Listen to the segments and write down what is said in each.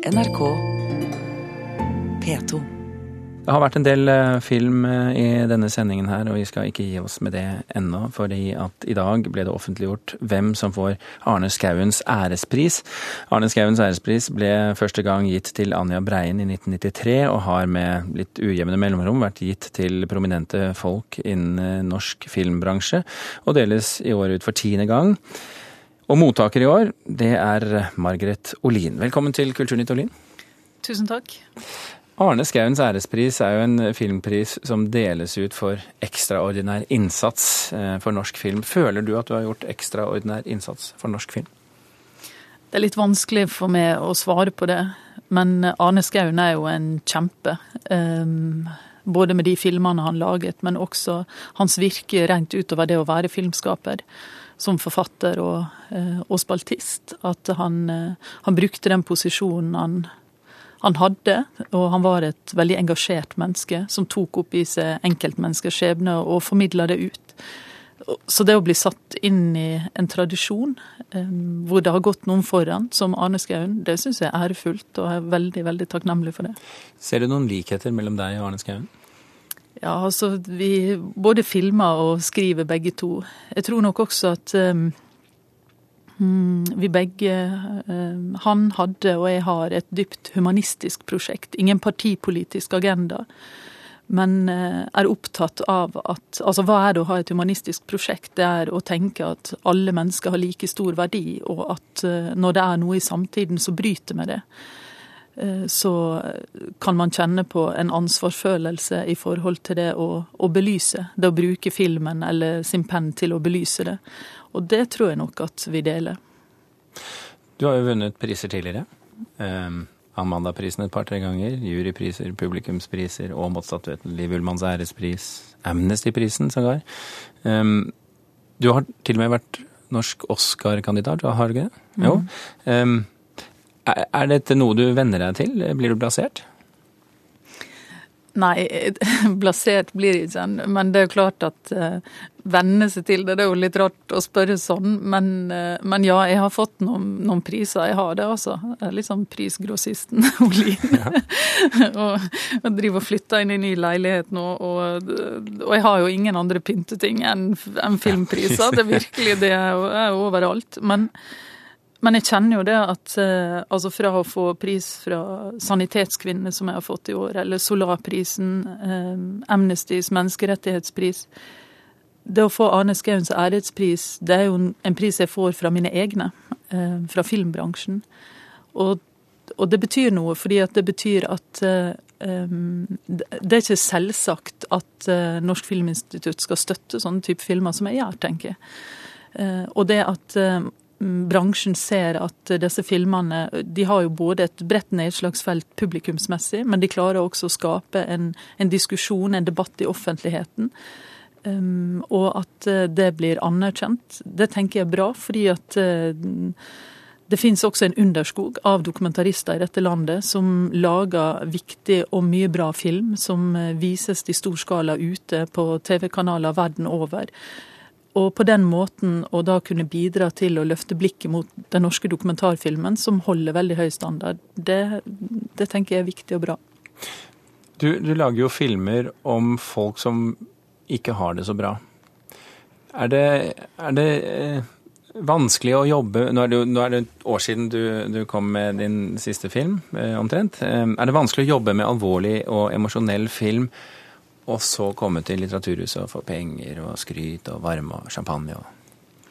NRK P2. Det har vært en del eh, film eh, i denne sendingen her, og vi skal ikke gi oss med det ennå. fordi at i dag ble det offentliggjort hvem som får Arne Skauens ærespris. Arne Skauens ærespris ble første gang gitt til Anja Breien i 1993, og har med litt ujevne mellomrom vært gitt til prominente folk innen eh, norsk filmbransje, og deles i år ut for tiende gang. Og mottaker i år, det er Margaret Olin. Velkommen til Kulturnytt, Olin. Tusen takk. Arne Skauens ærespris er jo en filmpris som deles ut for ekstraordinær innsats eh, for norsk film. Føler du at du har gjort ekstraordinær innsats for norsk film? Det er litt vanskelig for meg å svare på det, men Arne Skauen er jo en kjempe. Um, både med de filmene han laget, men også hans virke rent utover det å være filmskaper. Som forfatter og, uh, og spaltist. At han, uh, han brukte den posisjonen han han hadde, og han var et veldig engasjert menneske som tok opp i seg enkeltmenneskers skjebne og formidla det ut. Så det å bli satt inn i en tradisjon hvor det har gått noen foran, som Arne Skaun, det syns jeg er ærefullt, og er veldig, veldig takknemlig for det. Ser du noen likheter mellom deg og Arne Skauen? Ja, altså vi både filmer og skriver begge to. Jeg tror nok også at um, vi begge, um, han hadde og jeg har, et dypt humanistisk prosjekt. Ingen partipolitisk agenda. Men uh, er opptatt av at Altså, hva er det å ha et humanistisk prosjekt? Det er å tenke at alle mennesker har like stor verdi, og at uh, når det er noe i samtiden så bryter med det, så kan man kjenne på en ansvarsfølelse i forhold til det å, å belyse. Det å bruke filmen eller sin penn til å belyse det. Og det tror jeg nok at vi deler. Du har jo vunnet priser tidligere. Um, Amandaprisen et par-tre ganger. Jurypriser, publikumspriser, og Statuetten, Liv Ullmanns ærespris, Amnesty-prisen sågar. Um, du har til og med vært norsk Oscar-kandidat, har du ikke det? Jo. Um, er, dette noe du venner deg til? Blir du blasert? Nei, blasert blir det ikke, men det er jo klart at uh, venne seg til det. Det er jo litt rart å spørre sånn, men, uh, men ja, jeg har fått noen, noen, priser. Jeg har det, altså. Jeg litt sånn prisgrossisten Olin. Og, og driver og flytter inn i ny leilighet nå, og, og jeg har jo ingen andre pynteting enn en filmpriser. Det er virkelig det er overalt. Men men jeg kjenner jo det at eh, altså fra å få pris fra Sanitetskvinnene, som jeg har fått i år, eller Solarprisen, eh, Amnestys menneskerettighetspris Det å få Arne Skauens ærespris, det er jo en pris jeg får fra mine egne, eh, fra filmbransjen. Og, og, det betyr noe, fordi det betyr at det er ikke selvsagt at Norsk Filminstitutt skal støtte sånne type filmer som jeg gjør, tenker jeg. Og det at bransjen ser at disse filmene de har jo både et bredt nedslagsfelt publikumsmessig, men de klarer også å skape en, en diskusjon, en debatt i offentligheten. Um, og at eh, det blir anerkjent. Det tenker jeg er bra, fordi at uh, det finnes også en underskog av dokumentarister i dette landet som lager viktig og mye bra film, som eh, vises i stor skala ute på TV-kanaler verden over. Og på den måten å da kunne bidra til å løfte blikket mot den norske dokumentarfilmen, som holder veldig høy standard, det, det tenker jeg er viktig og bra. Du, du, lager jo filmer om folk som ikke har det så bra. Er det, er det eh, vanskelig å jobbe nå er, det, nå er, det, et år siden du, du, kom med din siste film, eh, omtrent. Eh, er det vanskelig å jobbe med alvorlig og emosjonell film og så komme til Litteraturhuset og få penger og skryt og varme og champagne og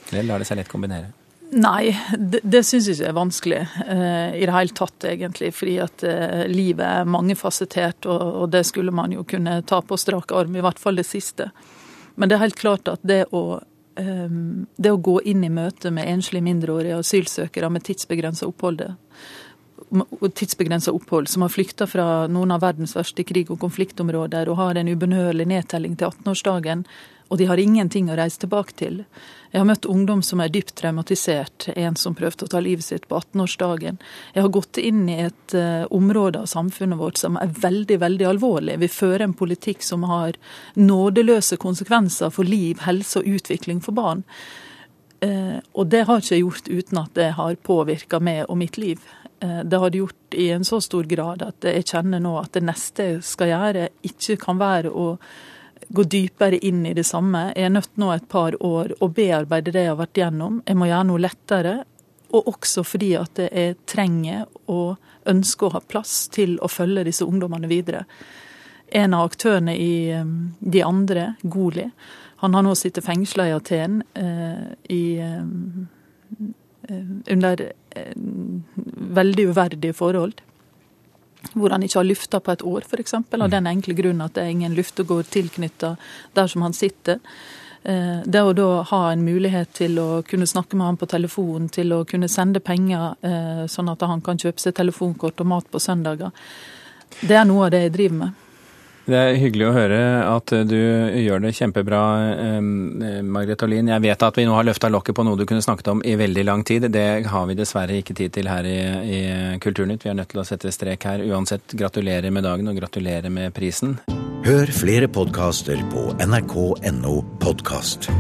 Det lar det seg lett kombinere? Nei, det, det syns jeg er vanskelig eh, i det hele tatt, egentlig. Fordi at eh, livet er mangefasettert, og, og, det skulle man jo kunne ta på strak arm. I hvert fall det siste. Men det er helt klart at det å, eh, det å gå inn i møte med enslige mindreårige asylsøkere med tidsbegrensa opphold, tidsbegrensa opphold, som har flykta fra noen av verdens verste krig- og konfliktområder og har en ubønnhørlig nedtelling til 18-årsdagen, og de har ingenting å reise tilbake til. Jeg har møtt ungdom som er dypt traumatisert, en som prøvde å ta livet sitt på 18-årsdagen. Jeg har gått inn i et uh, område av samfunnet vårt som er veldig, veldig alvorlig. Vi fører en politikk som har nådeløse konsekvenser for liv, helse og utvikling for barn. Uh, og det har ikke jeg gjort uten at det har påvirka meg og mitt liv. Eh, det har det gjort i en så stor grad at jeg kjenner nå at det neste jeg skal gjøre, ikke kan være å gå dypere inn i det samme. Jeg er nødt nå et par år å bearbeide det jeg har vært gjennom. Jeg må gjøre noe lettere. Og også fordi at jeg trenger og ønsker å ha plass til å følge disse ungdommene videre. En av aktørene i eh, de andre, Goli, han har nå sittet fengsla i Aten eh, i Eh, under eh, veldig uverdige forhold. Hvor han ikke har lufta på et år, f.eks. Av den enkle grunn at det er ingen luftegård tilknytta der som han sitter. Eh, det å da ha en mulighet til å kunne snakke med han på telefon, til å kunne sende penger sånn at han kan kjøpe seg telefonkort og mat på søndager, det er noe av det jeg driver med. Det er hyggelig å høre at du gjør det kjempebra, eh, Margrethe Olin. Jeg vet at vi nå har løfta lokket på noe du kunne snakket om i veldig lang tid. Det har vi dessverre ikke tid til her i, i Kulturnytt. Vi er nødt til å sette strek her. Uansett, gratulerer med dagen og gratulerer med prisen. Hør flere podkaster på nrk.no podkast.